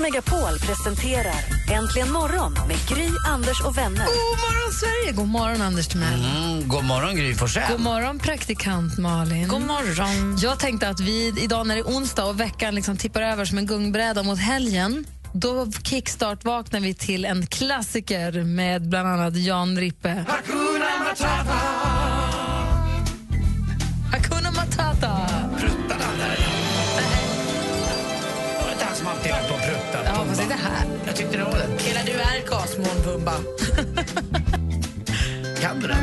Megapol presenterar Äntligen morgon med Gry, Anders och vänner. God morgon, Sverige! God morgon, Anders Timell. Mm, god morgon, Gry Forssell. God morgon, praktikant Malin. God morgon. Jag tänkte att vi idag när det är onsdag och veckan liksom tippar över som en gungbräda mot helgen då kickstart-vaknar vi till en klassiker med bland annat Jan Rippe. Hakuna Ja, fast inte här. Jag tyckte det var det. Hela du är gasmoln, Pumba. Kan du den?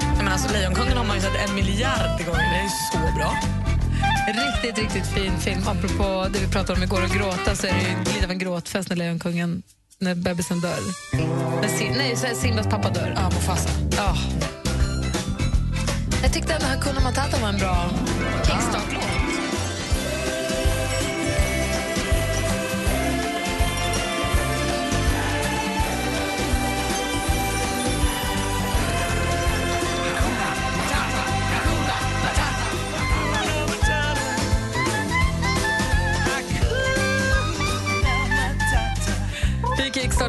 Nej, men alltså, Lejonkungen har man ju sett en miljard gånger. Det är så bra. Riktigt, riktigt fin film. Apropå det vi pratade om igår, att gråta, så är det ju lite av en gråtfest när Lejonkungen, när bebisen dör. Men Sim, nej, så är Simbas pappa dör. Ja, Mufasa. Ja. Jag tyckte ändå Hakuna Matata var en bra kickstart-låt.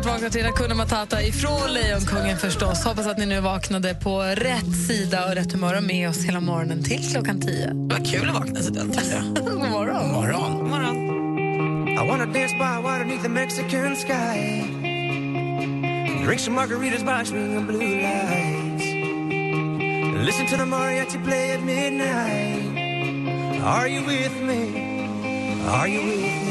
Vaknar till Hakuna Matata ifrån Lejonkungen förstås. Hoppas att ni nu vaknade på rätt sida och rätt humör och med oss hela morgonen till klockan tio. Det var kul att vakna så den tiden. God morgon. Morgon. God morgon. I wanna dance by water beneath the Mexican sky. Drink some margaritas by swinging blue lights. Listen to the mariachi play at midnight. Are you with me? Are you with me?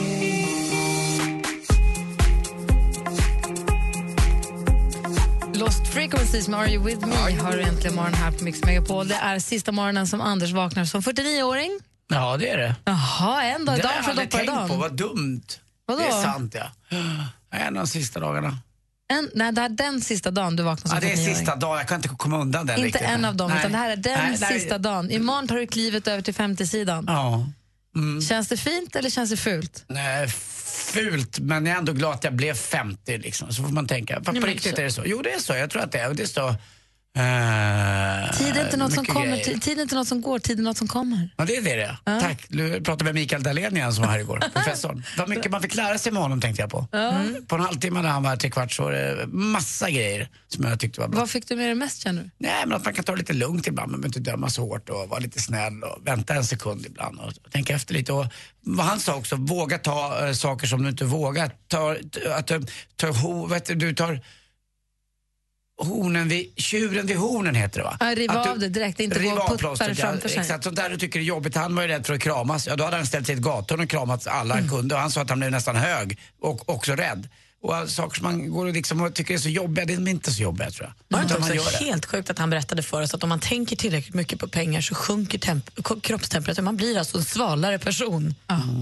Lost Frequencies med Are You With Me har du äntligen morgon här på Mix Megapol. Det är sista morgonen som Anders vaknar som 49-åring. Ja, det är det. Jaha, en dag, det har jag aldrig tänkt på. Vad dumt. Vadå? Det är sant, ja. En av de sista dagarna. En, nej, det är den sista dagen du vaknar som Ja, det är 49-åring. sista dagen. Jag kan inte komma undan den Inte riktigt. en av dem, Nej. utan det här är den Nej, nej. sista dagen. Imorgon tar du klivet över till 50-sidan. Ja. Känns det fint eller känns det fult? Nej, fult, men jag är ändå glad att jag blev 50 liksom. Så får man tänka. För på riktigt är det så. Jo, det är så. Jag tror att det är. Det står... Uh, Tid är inte något som kommer, tid tid är inte något som går, tid är något som kommer. Ja, det är det det är. Tack. Du pratade med Mikael Dahlén som var här igår, professorn. Vad mycket man fick lära sig med honom tänkte jag på. Mm. På en halvtimme när han var här tre kvart så var det massa grejer som jag tyckte var bra. Vad fick du med dig mest känner du? Nej, men att man kan ta det lite lugnt ibland, man behöver inte döma så hårt och vara lite snäll och vänta en sekund ibland och tänka efter lite. Och vad han sa också, våga ta äh, saker som du inte vågar. Ta, att, äh, ta, ho, vet du tar hornen vid, tjuren vid hornen heter det va? Ja, riva Att av det direkt, inte gå och putta det framför sig. Exakt, sånt där du tycker är jobbigt. Han var ju rädd för att kramas. Ja, då hade han ställt sig i ett gathörn och kramat alla Mm. han kunde. Och han sa att han blev nästan hög och också rädd. Och äh, saker som man går och liksom tycker är så jobbiga, de är inte så jobbiga tror jag. Var det man också det. helt sjukt att han berättade för oss att om man tänker tillräckligt mycket på pengar så sjunker temp- kroppstemperaturen. Man blir alltså en svalare person.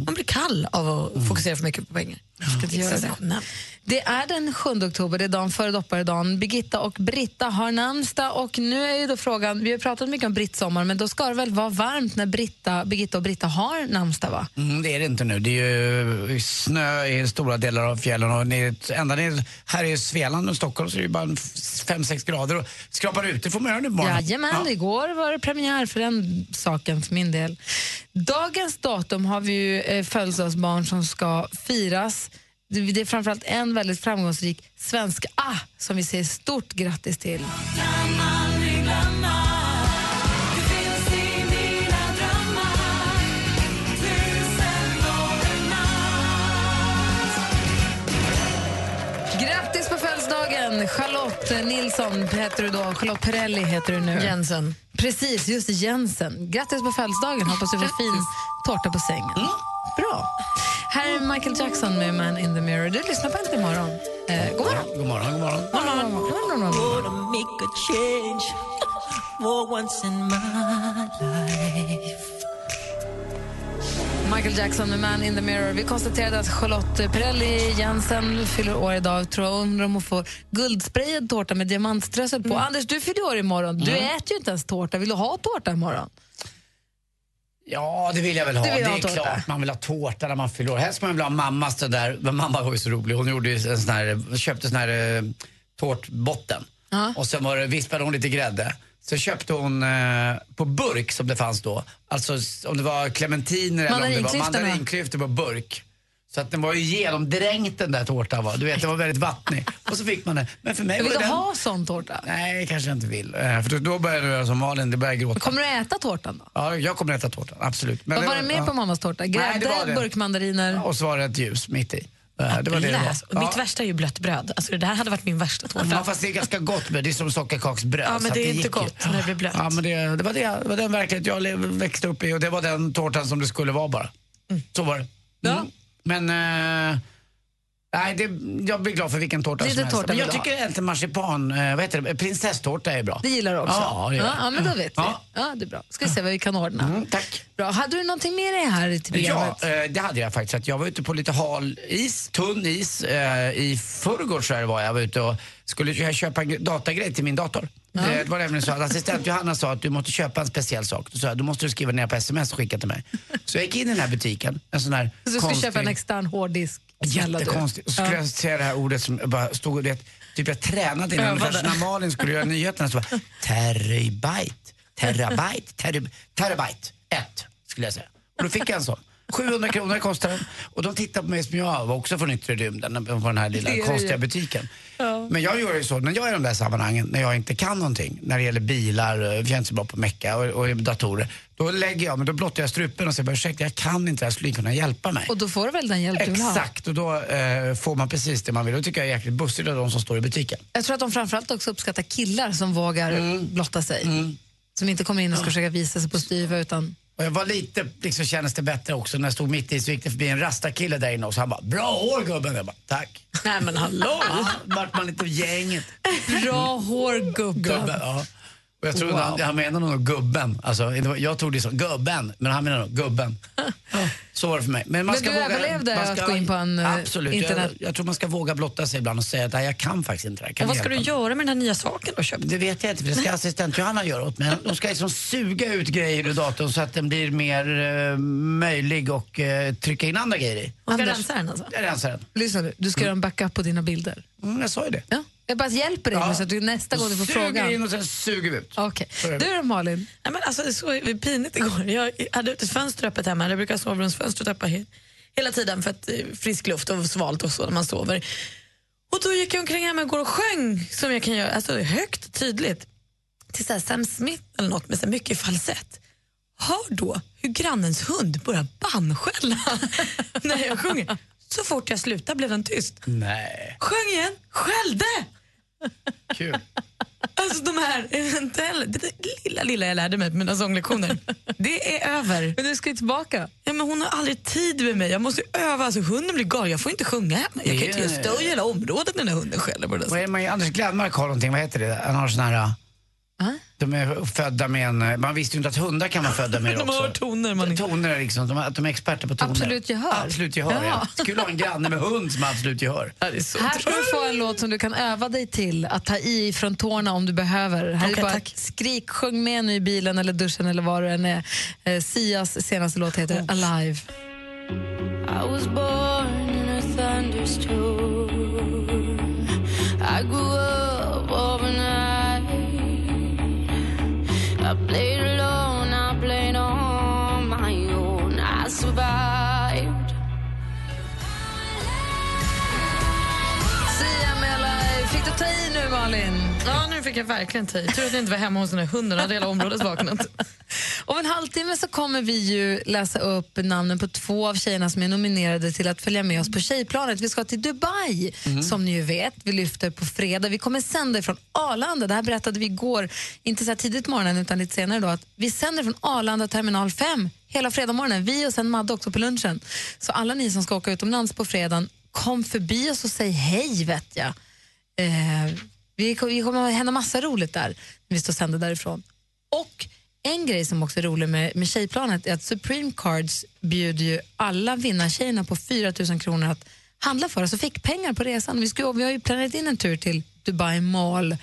Man blir kall av att fokusera för mycket på pengar. Ska inte göra det. Det är den 7 oktober, det är dagen före dopparedagen. Birgitta och Britta har namnsdag och nu är ju då frågan, vi har pratat mycket om brittsommar men då ska det väl vara varmt när Britta, Birgitta och Britta har namnsdag va? Mm, det är det inte nu. Det är ju snö i stora delar av fjällen och ner, ända ner, här i Svealand och Stockholm så är det bara 5-6 grader och skrapar ute får man göra nu på morgonen. Jajamän, igår var det premiär för den saken för min del. Dagens datum har vi ju eh, födelsedagsbarn som ska firas. Det är framförallt en väldigt framgångsrik svensk ah, som vi säger stort grattis till. Grattis på födelsedagen! Charlotte Nilsson heter du då. Charlotte Perrelli heter du nu. Jensen. Precis, just Jensen. Grattis på födelsedagen. Hoppas du får fin tårta på sängen. Bra. Här är Michael Jackson med Man in the Mirror. Du lyssnar på Äntligen morgon. Eh, god morgon. God morgon, god morgon. God morgon. God morgon. God morgon. gonna make a change for once in my life. Michael Jackson med Man in the Mirror. Vi konstaterade att Charlotte Perrelli Jensen fyller år idag. Tror jag undrar om hon får guldsprayad tårta med diamantströssel på. Anders, du fyller år imorgon. Du Mm. äter ju inte ens tårta. Vill du ha tårta imorgon? Ja, det vill jag väl ha. Det är klart man vill ha tårta när man fyller år. Helst man vill ha mammas det där. Mamma var ju så rolig. Hon gjorde ju en sån här, köpte sån här eh, tårtbotten. Och sen var det, vispade hon lite grädde. Så köpte hon eh, på burk som det fanns då. Alltså om det var clementiner eller om det var mandarinklyftor på burk. Så att den var ju genomdränkt den där tårtan var. Du vet, den var väldigt vattnig. Och så fick man den. Men för mig Vill var du den... ha sån tårta? Nej, kanske jag inte vill. Eh, För då, då börjar jag göra som Malin, det börjar gråta. Kommer du äta tårtan då? Ja, jag kommer äta tårtan, absolut. Men Vad det var det mer ja. på mammas tårta? Det Grädde, var det. burkmandariner? Och så var det ett ljus mitt i. Eh, Det var det det Läs. Var. Mitt värsta är ju blött bröd. Alltså, det där hade varit min värsta tårta. Ja, fast det är ganska gott med. Det är som sockerkaksbröd. Ja, men det är inte gick ju. gott när det blir blött. Ja, men det, det, var det, det var den verklighet jag växte upp i och det var den tårtan som det skulle vara bara. Så var det. Mm. Men... eh, nej, det, jag blir glad för vilken tårta är som inte helst. Men jag tycker egentligen marsipan, eh, vad heter det, prinsesstårta är bra. Det gillar du också? Ja, det gör ja, ja, men då vet vi. Ja. Ja, det är bra. Ska vi se vad vi kan ordna. Mm, tack. Bra. Hade du någonting med dig här till programmet? Ja, eh, det hade jag faktiskt. Jag var ute på lite hal is, tunn is. Eh, I förrgår var jag, var ute och skulle köpa en datagrej till min dator. Det, det var nämligen så att assistent Johanna sa att du måste köpa en speciell sak. Då sa jag, då måste du skriva ner på sms och skicka till mig. Så jag gick in i den här butiken, en sån här Så du ska köpa en extern hårddisk? Jättekonstigt. Så skulle jag säga det här ordet som jag bara stod och det, typ jag tränade innan. Ungefär som när Malin skulle göra nyheterna så bara terabyte, terabyte, terab- terabyte, ett skulle jag säga. Och då fick jag en sån. 700 kronor kostar den. Och de tittar på mig som jag var också från yttre rymden på den här lilla konstiga butiken. Men jag gör ju så, när jag är i de där sammanhangen, när jag inte kan någonting, när det gäller bilar, eh, jag är inte så bra på mecka och, och datorer, då lägger jag, men då blottar jag strupen och säger ursäkta jag kan inte här, skulle kunna hjälpa mig? Och då får du väl den hjälp du vill ha? Exakt, och då eh, får man precis det man vill. Det tycker jag är jäkligt bussigt av de som står i butiken. Jag tror att de framförallt också uppskattar killar som vågar Mm. blotta sig. Som inte kommer in och ska försöka visa sig på styva utan... Och jag var lite, liksom kändes det bättre också när jag stod mitt i så gick det förbi en rastakille där inne och så han bara “Bra hår gubben!” Jag bara “Tack!” Nej men hallå! Ja, vart man lite gänget. Bra hår gubben. Gubben, ja. Och jag trodde Wow. han, han menade nog gubben. Alltså, jag tog det som gubben, men han menade nog gubben. Så var det för mig. man Men du överlevde man att gå in på en, eh, Absolut. internet- Jag, jag tror man ska våga blotta sig ibland och säga att "Nej, jag kan faktiskt inte det här. Kan Och vad ska du hjälpa mig?" göra med den här nya saken du har köpt? Det vet jag inte, för det ska assistent Johanna göra åt mig. De ska liksom suga ut grejer ur datorn så att den blir mer eh, möjlig och eh, trycka in andra grejer i. Man ska Anders. rensa den alltså? Jag rensar den. Lyssna nu, du ska göra en backup på dina bilder. Mm, jag sa ju det. Ja. Jag bara hjälper dig nu så att du nästa gång du får Suger frågan. in och sen suger vi ut. Det. Du då Malin? Nej, men alltså, det är så pinigt igår. Jag hade ett fönster öppet hemma. Jag brukar ha sovrumsfönstret öppet he- hela tiden för att eh, frisk luft och svalt och så när man sover. Och då gick jag omkring hemma igår och sjöng som jag kan göra, alltså högt tydligt till så här Sam Smith eller något med så mycket falsett. Hör då hur grannens hund börjar bandskälla när jag sjunger. Så fort jag slutade blev den tyst. Nej, Sjöng igen, skällde! kul. Alltså de här, det, det lilla, lilla jag lärde mig på mina sånglektioner, det är över. Men du ska ju tillbaka. Ja, men hon har aldrig tid med mig. Jag måste öva. Alltså, hunden blir galen. Jag får inte sjunga hemma. Jag kan inte stör i hela området när den här hunden skäller på det Vad är där det man, Anders Glenmark har någonting, vad heter det? Han har sån här... De är födda med en... Man visste ju inte att hundar kan vara födda med det De också. hör toner. Man Toner liksom, de, att de är experter på toner. Absolut gehör. Absolut gehör, ja. Ja. Skulle ha en granne med hund som har absolut gehör. Ja, är Här ska du få en låt som du kan öva dig till att ta i från tårna om du behöver. Här är Okej, bara tack. skrik, sjung med nu i bilen eller duschen eller var du än är. Eh, Sias senaste låt heter Oh. Alive. I was born in a thunderstorm. Malin? Ja, nu fick jag verkligen ta i. Tur att jag inte var hemma hos den här hunden. Hade hela området vaknat. Om en halvtimme så kommer vi ju läsa upp namnen på två av tjejerna som är nominerade till att följa med oss på tjejplanet. Vi ska till Dubai, som ni ju vet. Vi lyfter på fredag. Vi kommer sända från Arlanda. Det här berättade vi igår, inte så här tidigt morgonen utan lite senare då, att vi sänder från Arlanda terminal 5 hela fredag morgonen. Vi och sen Madde också på lunchen. Så alla ni som ska åka utomlands på fredagen, kom förbi oss och säg hej vet jag. Eh, vi, kommer att hända massa roligt där när vi står och sänder därifrån. Och en grej som också är rolig med, med tjejplanet är att Supreme Cards bjuder ju alla vinnartjejerna på 4 000 kronor att handla för oss och fick pengar på resan. Vi, ska, vi har ju planerat in en tur till Dubai Mall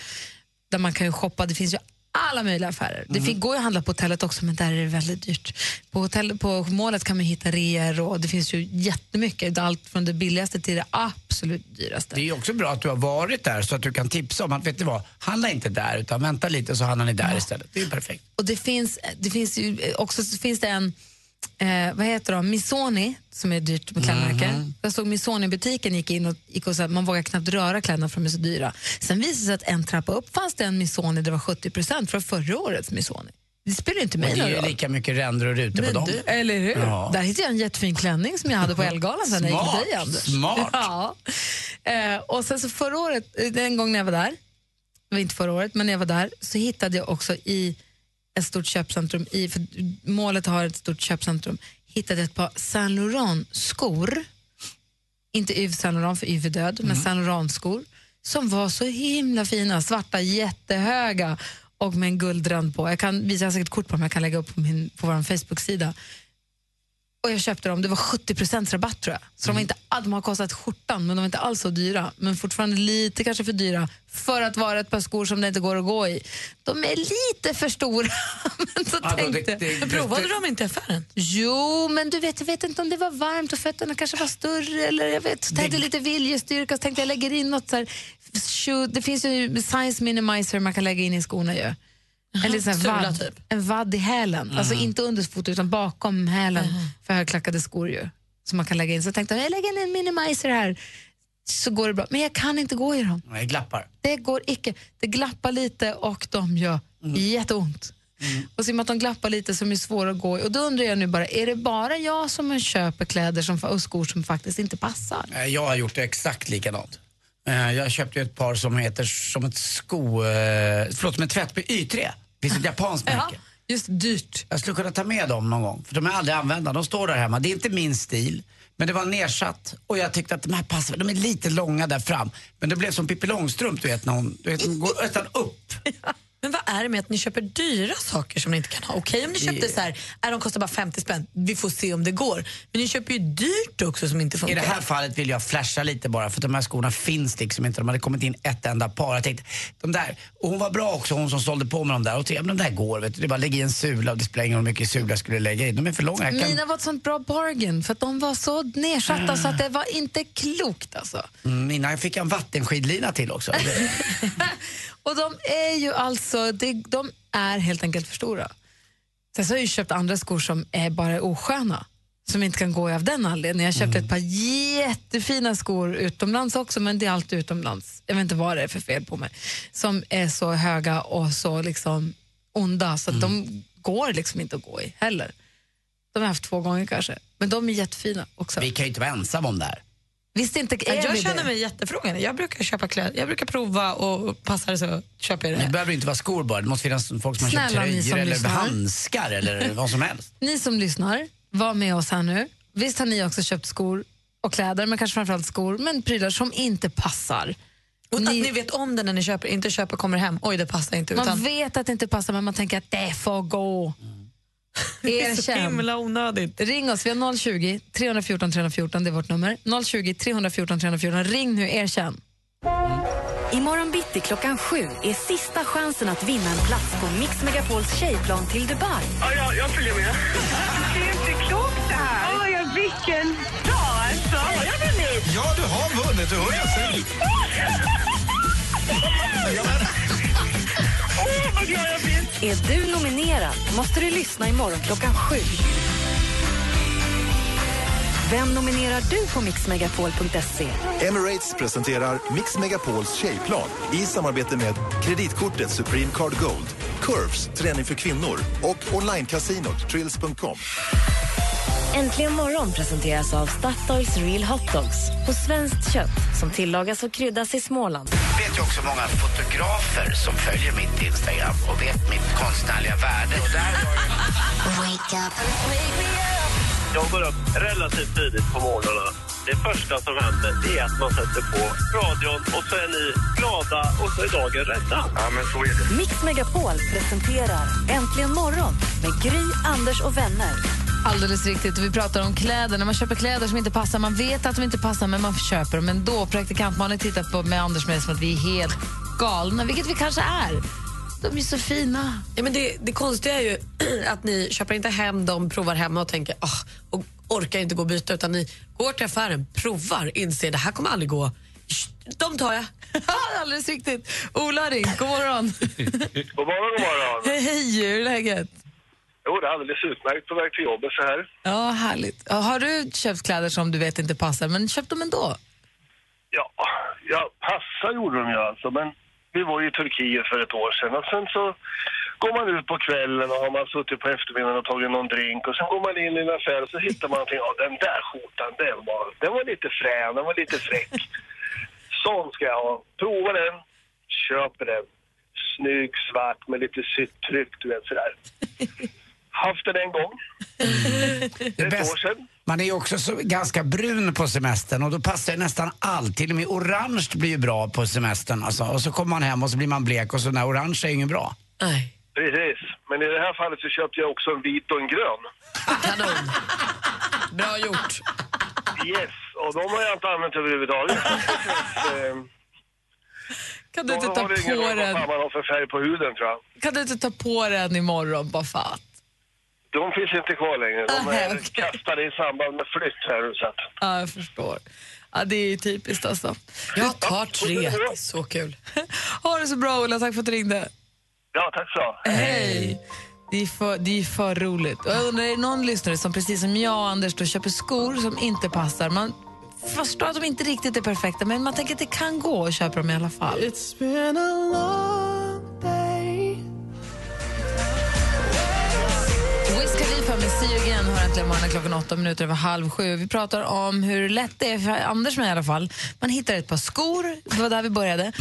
där man kan ju shoppa. Det finns ju alla möjliga affärer. Det fin- går ju att handla på hotellet också, men där är det väldigt dyrt. På, hotell, på målet kan man hitta reor och det finns ju jättemycket. Allt från det billigaste till det absolut dyraste. Det är också bra att du har varit där så att du kan tipsa om att, vet ni vad, handla inte där utan vänta lite så handlar ni där istället. Det är ju perfekt. Och det finns, det finns ju också så finns det en, eh, vad heter de, Missoni som är dyrt med klädmärke. Mhm. Jag såg Missoni-butiken gick in och, gick och så här, man vågar knappt röra kläderna för de är så dyra. Sen visade det sig att en trappa upp fanns det en Missoni det var 70 procent från förra årets Missoni. Det spelar inte mig det är någon ju roll. lika mycket ränder och rutor på dem. eller hur? Ja. Där hittade jag en jättefin klänning som jag hade på Ellegalan sen när jag gick till dig, Anders. smart. Ja. Eh, och sen så förra året, eh, en gång när jag var där, det var inte förra året, men när jag var där så hittade jag också i ett stort köpcentrum, i, för målet har ett stort köpcentrum, hittade ett par Saint Laurent-skor. Inte Yves Saint Laurent, för Yves är död, men Saint Laurent-skor som var så himla fina, svarta, jättehöga och med en guldrand på. Jag kan visa jag säkert kort på dem, jag kan lägga upp på, min, på vår Facebook-sida. Och jag köpte dem, det var 70 rabatt tror jag. Så de, var inte, de har kostat skjortan men de var inte alls så dyra. Men fortfarande lite kanske för dyra för att vara ett par skor som det inte går att gå i. De är lite för stora. men så då, tänkte, det- det- Men provade du dem inte i affären? Jo, men du vet, jag vet inte om det var varmt och fötterna kanske var större. Eller jag vet, så tänkte jag lite viljestyrka så tänkte jag lägger in något så här, shoe, Det finns ju size minimizer man kan lägga in i skorna ju. Eller Sula vadd, typ. en vadd i hälen. Alltså inte under fotot utan bakom hälen för högklackade skor ju. Som man kan lägga in. Så jag tänkte jag lägger in en minimizer här så går det bra. Men jag kan inte gå i dem. Nej, glappar. Det går icke. Det glappar lite och de gör jätteont. Och så i och med att de glappar lite så är svåra att gå i. Och då undrar jag nu bara, är det bara jag som köper kläder som, och skor som faktiskt inte passar? Jag har gjort det exakt likadant. Eh, Jag köpte ett par som heter som ett sko... eh, Förlåt, som en tvätt på Y3. Det finns ett japanskt märke. just dyrt. Jag skulle kunna ta med dem någon gång, för de är aldrig använda. De står där hemma. Det är inte min stil, men det var nersatt och jag tyckte att de här passar. De är lite långa där fram. Men det blev som Pippi Långstrump, du vet, när hon, du vet, hon går nästan upp. Men vad är det med att ni köper dyra saker som ni inte kan ha? Okej om ni köpte så här, äh, de kostar bara 50 spänn, vi får se om det går. Men ni köper ju dyrt också som inte I funkar. det här fallet vill jag flasha lite bara för de här skorna finns liksom inte. De hade kommit in ett enda par. Jag tänkte, de där, och hon var bra också hon som sålde på med dem där. Och tänkte, men de där går vet du. Det är bara lägga i en sula och det spelar ingen roll hur mycket sula jag skulle lägga i. De är för långa. Jag kan... Mina var ett sånt bra bargain för att de var så nedsatta så att det var inte klokt alltså. Mm, Mina jag fick en vattenskidlina till också. Och de är ju alltså, det, de är helt enkelt för stora. Sen så har jag ju köpt andra skor som är bara osköna. Som inte kan gå av den anledningen. Jag köpte ett par jättefina skor utomlands också, men det är alltid utomlands. Jag vet inte vad det är för fel på mig. Som är så höga och så liksom onda så att de går liksom inte att gå i heller. De har jag haft två gånger kanske, men de är jättefina också. Vi kan ju inte vara ensamma om det här. Visst inte är jag vi känner det? mig jättefrågande. Jag brukar köpa kläder, jag brukar prova och passar det så köper jag Det det. behöver inte vara skor bara. Det måste finnas folk som har köpt Snälla, ni tröjor eller lyssnar. handskar eller vad som helst. Ni som lyssnar, var med oss här nu. Visst har ni också köpt skor och kläder, men kanske framförallt skor, men prylar som inte passar. Och att Ni- ni vet om det när ni köper, inte köper kommer hem, oj det passar inte. Man Utan, vet att det inte passar, men man tänker att det får gå. Det är så himla onödigt. Ring oss, vi har 020 314 314, det är vårt nummer. 020 314 314, ring nu, erkänn. Imorgon bitti klockan sju är sista chansen att vinna en plats på Mix Megapols tjejplan till Dubai. Ja, jag, jag följer med. Det är inte klokt det här. Oj, ja, vilken dag alltså. Har jag vunnit? Ja, du har vunnit. Du hör jag Åh, vad glad jag blir. Är du nominerad måste du lyssna imorgon klockan sju. Vem nominerar du på mixmegapol.se? Emirates presenterar Mix Megapols tjejplan i samarbete med kreditkortet Supreme Card Gold, Curves, träning för kvinnor och onlinecasinot Trills.com. Äntligen morgon presenteras av Statoils Real Hot Dogs på svenskt kött som tillagas och kryddas i Småland. Vet ju också många fotografer som följer mitt Instagram och vet mitt konstnärliga värde. Och där Jag går upp relativt tidigt på morgnarna. Det första som händer det är att man sätter på radion och så är ni glada och så är dagen räddad. Ja, men så är det. Mix Megapol presenterar Äntligen morgon med Gry, Anders och vänner. Alldeles riktigt. Och vi pratar om kläder. När man köper kläder som inte passar, man vet att de inte passar men man köper dem ändå. Praktikant Malin tittar på med Anders med som att vi är helt galna, vilket vi kanske är. De är så fina. Ja, men det, det konstiga är ju att ni köper inte hem dem, provar hemma och tänker ah, och orkar inte gå och byta utan ni går till affären, provar, inser det här kommer aldrig gå. De tar jag. Alldeles riktigt. Ola har ringt. God morgon. God morgon, god morgon. Hej, hur är läget? Jo, det är alldeles utmärkt på väg till jobbet så här. Ja, härligt. Har du köpt kläder som du vet inte passar, men köpt dem ändå? Ja, ja, passa gjorde de ju alltså, men vi var ju i Turkiet för ett år sedan och sen så går man ut på kvällen och har man suttit på eftermiddagen och tagit någon drink och sen går man in i en affär och så hittar man någonting, ja den där skjortan, den var, den var lite frän, den var lite fräck. Sån ska jag ha. Prova den, köper den. Snygg, svart med lite sytt tryck, du vet sådär. Haft den en gång. Det är Ett år sedan. Man är ju också så ganska brun på semestern och då passar det nästan allt. Till och med orange blir ju bra på semestern. Alltså. Och så kommer man hem och så blir man blek och så den här orange är ju inget bra. Nej. Precis. Men i det här fallet så köpte jag också en vit och en grön. Kanon. Bra gjort. Yes, och de har jag inte använt överhuvudtaget. Eh, Kan du inte har ta det ingen på roll den? vad man har för färg på huden tror jag. Kan du inte ta på den imorgon bara för att? De finns inte kvar längre. De Aha, är okej. kastade i samband med flytt här. Så att. Ja, jag förstår. Ja, det är ju typiskt alltså. Jag tar tre. Det är så kul. Ha det så bra Ola, tack för att du ringde. Ja, tack så. Hej! Det är, för, det är för roligt. Och jag undrar, är det någon lyssnare som precis som jag och Anders då köper skor som inte passar? Man förstår att de inte riktigt är perfekta, men man tänker att det kan gå och köpa dem i alla fall. You Again har äntligen morgonen klockan åtta minuter över halv sju. Vi pratar om hur lätt det är för Anders med i alla fall. Man hittar ett par skor, det var där vi började.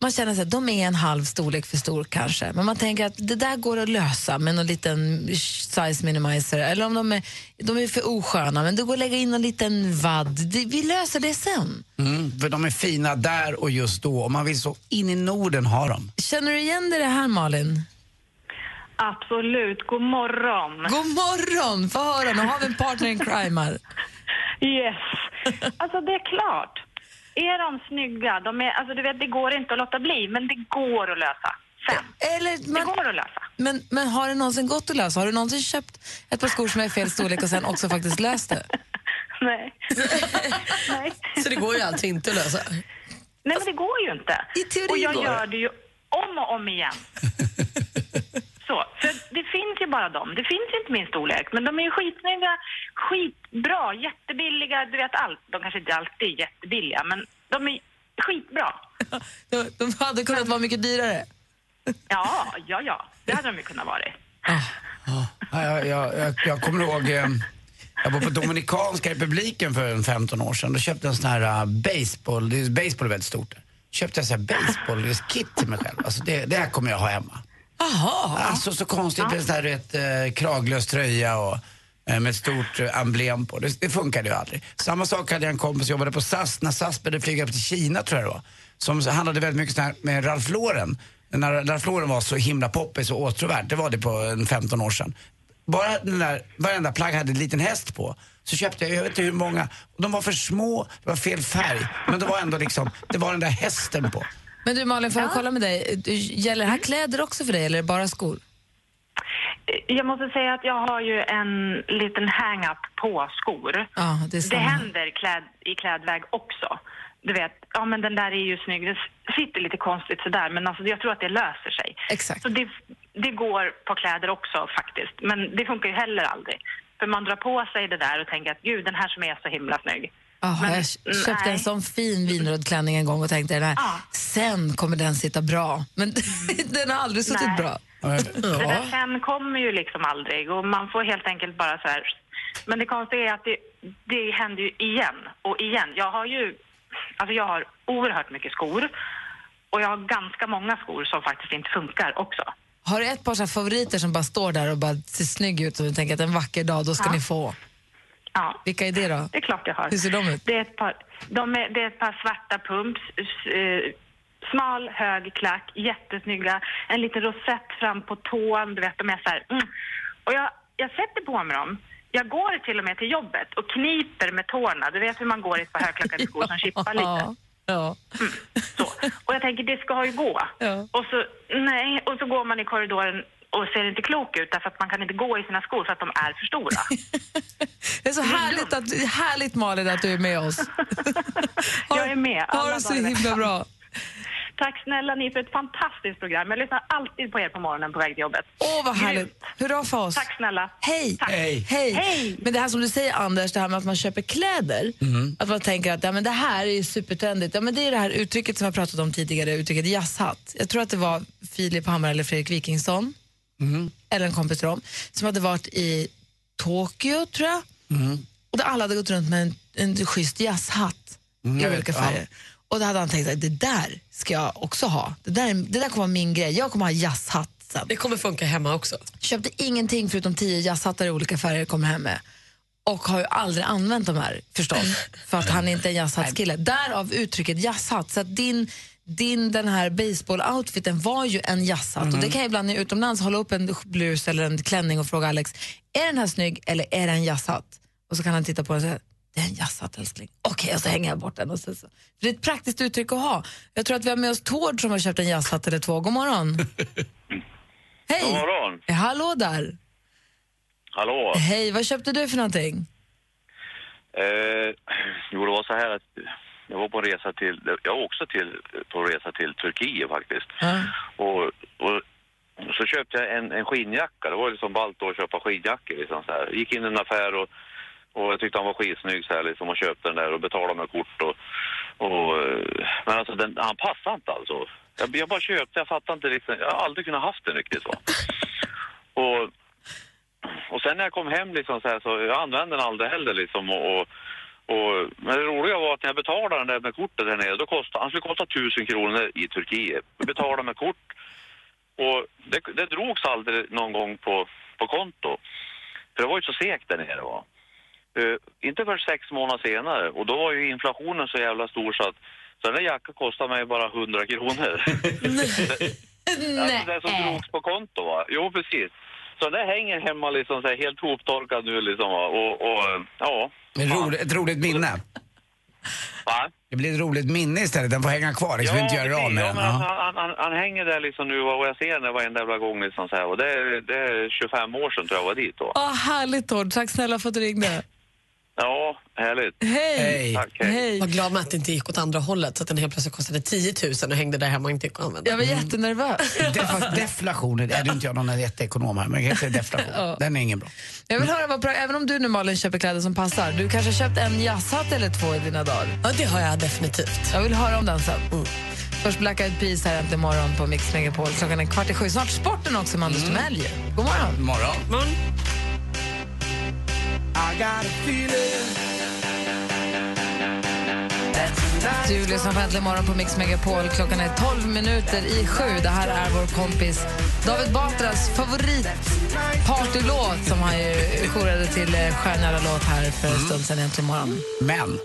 Man känner att de är en halv storlek för stor kanske, men man tänker att det där går att lösa med någon liten size minimizer. Eller om de är, de är för osköna, men det går att lägga in en liten vadd. Vi löser det sen. Mm, för de är fina där och just då och man vill så in i Norden ha dem. Känner du igen det här Malin? Absolut. God morgon. God morgon! Få höra, nu har vi en partner in crime här. Yes. Alltså det är klart. Är de snygga, de är, alltså du vet det går inte att låta bli, men det går att lösa sen. Eller man, det går att lösa. Men, men har det någonsin gått att lösa? Har du någonsin köpt ett par skor som är i fel storlek och sen också faktiskt löst det? Nej. Nej. Så det går ju alltså inte att lösa. Nej, men det går ju inte. I teorin och jag går det. gör det ju om och om igen. Så, för det finns ju bara dem. Det finns inte min storlek, men de är ju skitsnygga, skitbra, jättebilliga, du vet allt. De kanske inte alltid är jättebilliga, men de är skitbra. De, de hade kunnat vara mycket dyrare. Ja, ja, ja. Det hade de ju kunnat vara. Ja, jag, jag, jag, jag kommer ihåg, eh, jag var på Dominikanska republiken för en 15 år sedan. Då köpte jag en sån här uh, baseball, det är, baseball är väldigt stort. Köpte jag så här baseball-kit till mig själv. Alltså det, det här kommer jag ha hemma. Jaha. Alltså så konstigt med sån här vet, eh, kraglös tröja och eh, med ett stort eh, emblem på. Det, det funkade ju aldrig. Samma sak hade jag en kompis som jobbade på SAS när SAS började flyga till Kina tror jag det var. Som handlade väldigt mycket sån här med Ralph Lauren. När Ralph Lauren var så himla poppis och åtråvärd, det var det på en 15 år sedan. Bara den där, varenda plagg hade en liten häst på. Så köpte jag, jag vet inte hur många, och de var för små, det var fel färg. Men det var ändå liksom, det var den där hästen på. Men du Malin, får jag kolla med dig? Gäller det här kläder också för dig eller bara skor? Jag måste säga att jag har ju en liten hang-up på skor. Ja, det Det händer kläd, i klädväg också. Du vet, ja men den där är ju snygg, det sitter lite konstigt sådär men alltså jag tror att det löser sig. Exakt. Så det, det går på kläder också faktiskt, men det funkar ju heller aldrig. För man drar på sig det där och tänker att gud den här som är så himla snygg. Jaha, Men, jag köpte nej. en sån fin vinröd klänning en gång och tänkte den här, sen kommer den sitta bra. Men den har aldrig suttit Nej. bra. Det där sen kommer ju liksom aldrig och man får helt enkelt bara så här. Men det konstiga är att det, det händer ju igen och igen. Jag har ju, alltså jag har oerhört mycket skor och jag har ganska många skor som faktiskt inte funkar också. Har du ett par så favoriter som bara står där och bara ser snygg ut och du tänker att en vacker dag, då ska Ja. ni få? Ja. Vilka är det då? Det är klart jag har. Hur ser de ut? Det är ett par, de är, det är ett par svarta pumps, eh, smal, hög klack, jättesnygga, en liten rosett fram på tån, du vet, de är så här, mm. Och jag, jag sätter på mig dem. Jag går till och med till jobbet och kniper med tårna. Du vet hur man går i ett par högklackade skor som chippar lite. Mm. Ja. Och jag tänker, det ska ju gå. Och, så, nej, och så går man i korridoren och ser inte klok ut därför att man kan inte gå i sina skor för att de är för stora. Det är så härligt, att, härligt Malin att du är med oss. jag är med. Ha det så himla bra. Tack snälla ni för ett fantastiskt program. Jag lyssnar alltid på er på morgonen på väg till jobbet. Åh, vad härligt. Hurra för oss. Tack snälla. Hej. Tack. Hej. Hej. Men det här som du säger Anders, det här med att man köper kläder. Mm. Att man tänker att ja, men det här är supertrendigt. Ja, men det är det här uttrycket som jag pratat om tidigare, uttrycket jazzhatt. Jag tror att det var Filip Hammar eller Fredrik Wikingsson, Mm. eller en kompis till dem, som hade varit i Tokyo tror jag. Mm. Och där alla hade gått runt med en, en schysst jazzhatt Mm, i jag olika färger. Och då hade han tänkt att det där ska jag också ha. Det där, det där kommer vara min grej. Jag kommer ha jazzhatt sen. Det kommer funka hemma också. Köpte ingenting förutom tio jazzhattar i olika färger kommer hem med. Och har ju aldrig använt de här förstås. för att han är inte en jazzhattskille. Därav uttrycket jazzhatt. Så att din, din den här baseball-outfiten var ju en jazzhatt. Och det kan jag ibland när jag är utomlands hålla upp en blus eller en klänning och fråga Alex, är den här snygg eller är det en jazzhatt? Och så kan han titta på den och säga, det är en jazzhatt älskling. Okej, och så hänger jag bort den. Och så, så. För det är ett praktiskt uttryck att ha. Jag tror att vi har med oss Tord som har köpt en jazzhatt eller två. God morgon. Hej! God morgon. Hallå där. Hallå. Hej, vad köpte du för någonting? Eh, jo, det var så här att jag var på en resa till, jag var också till, på resa till Turkiet faktiskt. Och, och så köpte jag en, en skinnjacka. Det var liksom ballt att köpa skinnjackor liksom så här. Gick in i en affär och, och jag tyckte han var skitsnygg så här liksom och köpte den där och betalade med kort och, och men alltså den, han passade inte alltså. Jag, jag bara köpte, jag fattade inte liksom, jag har aldrig kunnat haft den riktigt va. Och och sen när jag kom hem liksom så här, så jag använde den aldrig heller liksom och, och, och men det roliga var att när jag betalade den där med kortet där nere, då kostade, han skulle kosta tusen kronor i Turkiet. Jag betalade med kort och det, det drogs aldrig någon gång på, på konto. För det var ju så segt där nere va. Eh, inte för sex månader senare och då var ju inflationen så jävla stor så att så den där jackan kostade mig bara 100 kronor. Alltså det som drogs på konto va? Jo precis. Så det hänger hemma liksom så här, helt hoptorkad nu liksom och, och ja. Ett roligt, ett roligt minne. Va? Det blir ett roligt minne istället. Den får hänga kvar. Liksom, inte göra av med ja, den. men Ja. han, han, han hänger där liksom nu och jag ser den varenda jävla gång liksom så här, och det, är- det är 25 år sedan tror jag var dit då. Åh, härligt Tord, tack snälla för att du ringde. Ja, härligt. Hej! Tack, hej. Var glad med att det inte gick åt andra hållet så att den helt plötsligt kostade 10 000 och hängde där hemma och inte gick att använda. Jag var jättenervös. Def, deflation, är du inte jag någon jätteekonom här, men jag säga deflation. Den är ingen bra. Jag vill höra vad bra, även om du nu Malin köper kläder som passar. Du kanske har köpt en jazzhatt eller två i dina dagar? Ja, det har jag definitivt. Jag vill höra om den sen. Först Black Eyed Peas här äntligen morgon på Mix Megapol. Klockan är kvart i sju. Snart sporten också med Anders Timell ju. God morgon. morgon. Du lyssnar på Äntligen morgon på Mix Megapol. Klockan är 12 minuter i sju. Det här är vår kompis David Batras favoritpartylåt som han ju jourade till eh, stjärnjävla låt här för en stund sedan äntligen morgon. Men...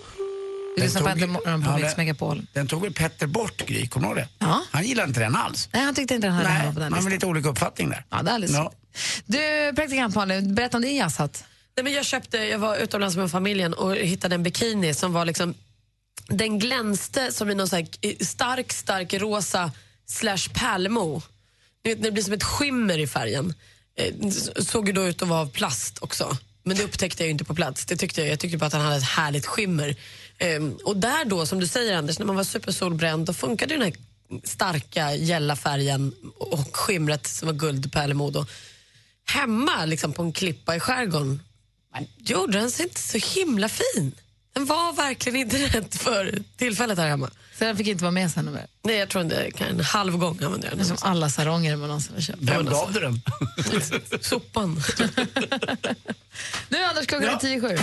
Du lyssnar på tog- Äntligen morgon på Ja, Mix det- Megapol. Den tog väl Petter bort, Gry? Kommer du ihåg det? Han gillade inte den alls. Nej, han tyckte inte den hade Nej, på den man har lite olika uppfattning där. Ja, det är alldeles Ja. Du, praktikant Malin, berätta om din jazzhatt. Nej, men jag, köpte, jag var utomlands med familjen och hittade en bikini som var liksom den glänste som i någon så här eh, stark, stark rosa slash pärlmo. Det blir som ett skimmer i färgen. Eh, såg ju då ut att vara av plast också. Men det upptäckte jag ju inte på plats. Det tyckte jag, jag tyckte bara att han hade ett härligt skimmer. Ehm, och där då, som du säger Anders, när man var supersolbränd då funkade den här starka gälla färgen och skimret som var guldpärlemor då. Hemma liksom på en klippa i skärgården gjorde den sig inte så himla fin. Den var verkligen inte rätt för tillfället här hemma. Så den fick inte vara med sen mer? Nej, jag tror inte kan en halv gång använde jag Det är den. som alla saronger man någonsin har köpt. Vem gav du den? Sopan. Nu Anders, klockan är tio sju.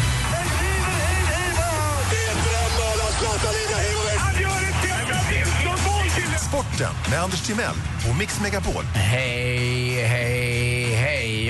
Sporten med Anders Timell och Mix Megapol. Hej, hej,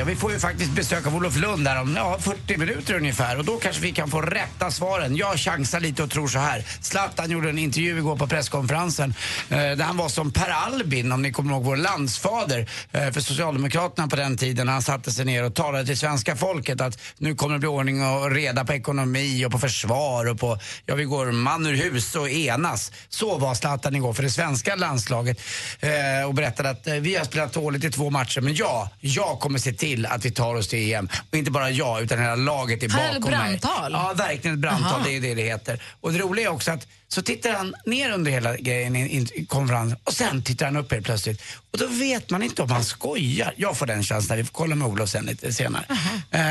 och Vi får ju faktiskt besök av Olof Lund här om ja, 40 minuter ungefär och då kanske vi kan få rätta svaren. Jag chansar lite och tror så här. Zlatan gjorde en intervju igår på presskonferensen eh, där han var som Per Albin, om ni kommer ihåg vår landsfader eh, för Socialdemokraterna på den tiden. Han satte sig ner och talade till svenska folket att nu kommer det bli ordning och reda på ekonomi och på försvar och på, ja vi går man ur hus och enas. Så var Zlatan igår för det svenska landslaget eh, och berättade att eh, vi har spelat dåligt i två matcher men ja, jag kommer se till att vi tar oss till EM. Och inte bara jag utan hela laget är bakom mig. brandtal? Ja, verkligen ett brandtal. Det är det det heter. Och det roliga är också att så tittar han ner under hela grejen i, i, i konferensen och sen tittar han upp helt plötsligt. Och då vet man inte om han skojar. Jag får den känslan. Vi får kolla med Olof sen lite senare.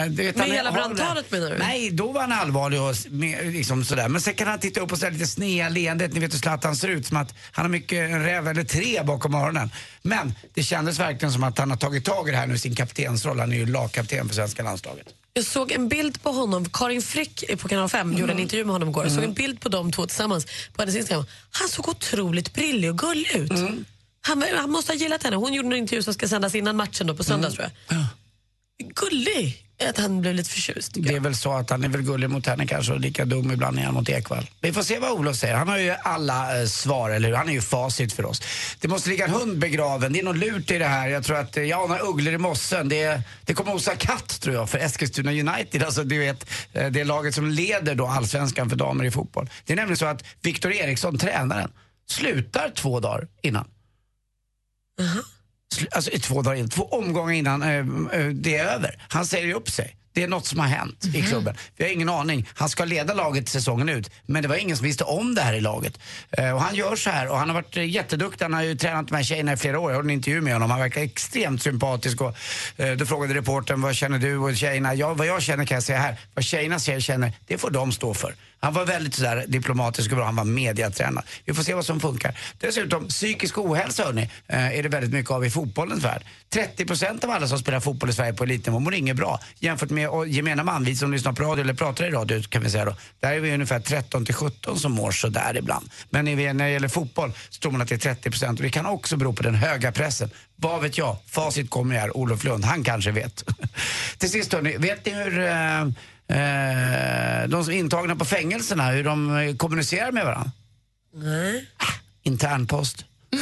Du vet, Med han hela brandtalet menar du? Nej, då var han allvarlig och med, liksom sådär. Men sen kan han titta upp och säga lite snea leendet. Ni vet hur Zlatan ser ut. Som att han har mycket, en räv eller tre bakom öronen. Men det kändes verkligen som att han har tagit tag i det här nu sin kaptensroll. Han är ju lagkapten för svenska landslaget. Jag såg en bild på honom, Karin Frick på Kanal 5 gjorde en intervju med honom igår. Jag såg en bild på de två tillsammans på hennes Instagram. Han såg otroligt brillig och gullig ut. Han, han måste ha gillat henne. Hon gjorde en intervju som ska sändas innan matchen då på söndag tror jag. Gullig! Att han blev lite förtjust. Det är väl så att han är väl gullig mot henne kanske och lika dum ibland är han mot Ekvall. Vi får se vad Olof säger. Han har ju alla eh, svar, eller hur? Han är ju facit för oss. Det måste ligga en hund begraven. Det är något lurt i det här. Jag tror att eh, jag anar ugglor i mossen. Det, det kommer osa katt tror jag för Eskilstuna United. Alltså du vet, eh, det laget som leder då allsvenskan för damer i fotboll. Det är nämligen så att Viktor Eriksson, tränaren, slutar två dagar innan. Sl- Alltså två dagar innan, två omgångar innan eh, eh, det är över. Han säger upp sig. Det är något som har hänt i klubben. Vi har ingen aning. Han ska leda laget säsongen ut. Men det var ingen som visste om det här i laget. Eh, och han gör så här och han har varit eh, jätteduktig. Han har ju tränat de här tjejerna i flera år. Jag hade en intervju med honom. Han verkar extremt sympatisk. Och, eh, då frågade reportern vad känner du och tjejerna? Ja, vad jag känner kan jag säga här. Vad tjejerna säger känner, det får de stå för. Han var väldigt sådär diplomatisk och bra. Han var mediatränad. Vi får se vad som funkar. Dessutom, psykisk ohälsa hörni, eh, är det väldigt mycket av i fotbollens värld. 30% av alla som spelar fotboll i Sverige på elitnivå mår inget bra. Jämfört med och gemene man, vi som lyssnar på radio eller pratar i radio kan vi säga då. Där är vi ungefär 13 till 17 som mår sådär ibland. Men när när det gäller fotboll så tror man att det är 30% och det kan också bero på den höga pressen. Vad vet jag? Facit kommer här, Olof Lund, han kanske vet. till sist hörni, vet ni hur eh, eh, de som är intagna på fängelserna, hur de eh, kommunicerar med varandra? Nej. Internpost.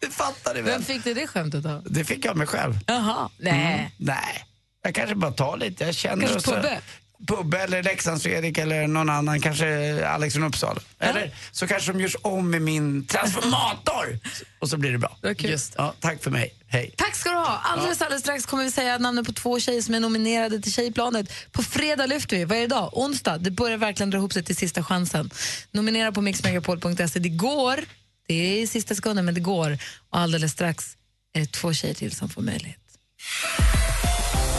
det fattar ni väl? Vem fick du det skämtet av? Det fick jag mig själv. Jaha, nej. Mm, nej. Jag kanske bara tar lite. Jag känner Kanske så- Pubbe? Pubbe eller Leksands-Fredrik eller någon annan, kanske Alex från Uppsala. Eller så kanske de görs om med min transformator och så blir det bra. Just Ja, tack för mig. Hej. Tack ska du ha. Alldeles, alldeles strax kommer vi säga namnen på två tjejer som är nominerade till Tjejplanet. På fredag lyfter vi. Vad är det idag? Onsdag. Det börjar verkligen dra ihop sig till sista chansen. Nominera på mixmegapol.se. Det går. Det är i sista sekunden, men det går. Och alldeles strax är det två tjejer till som får möjlighet.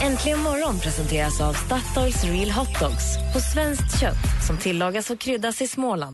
Äntligen morgon presenteras av Statoils Real Hot Dogs på svenskt kött som tillagas och kryddas i Småland.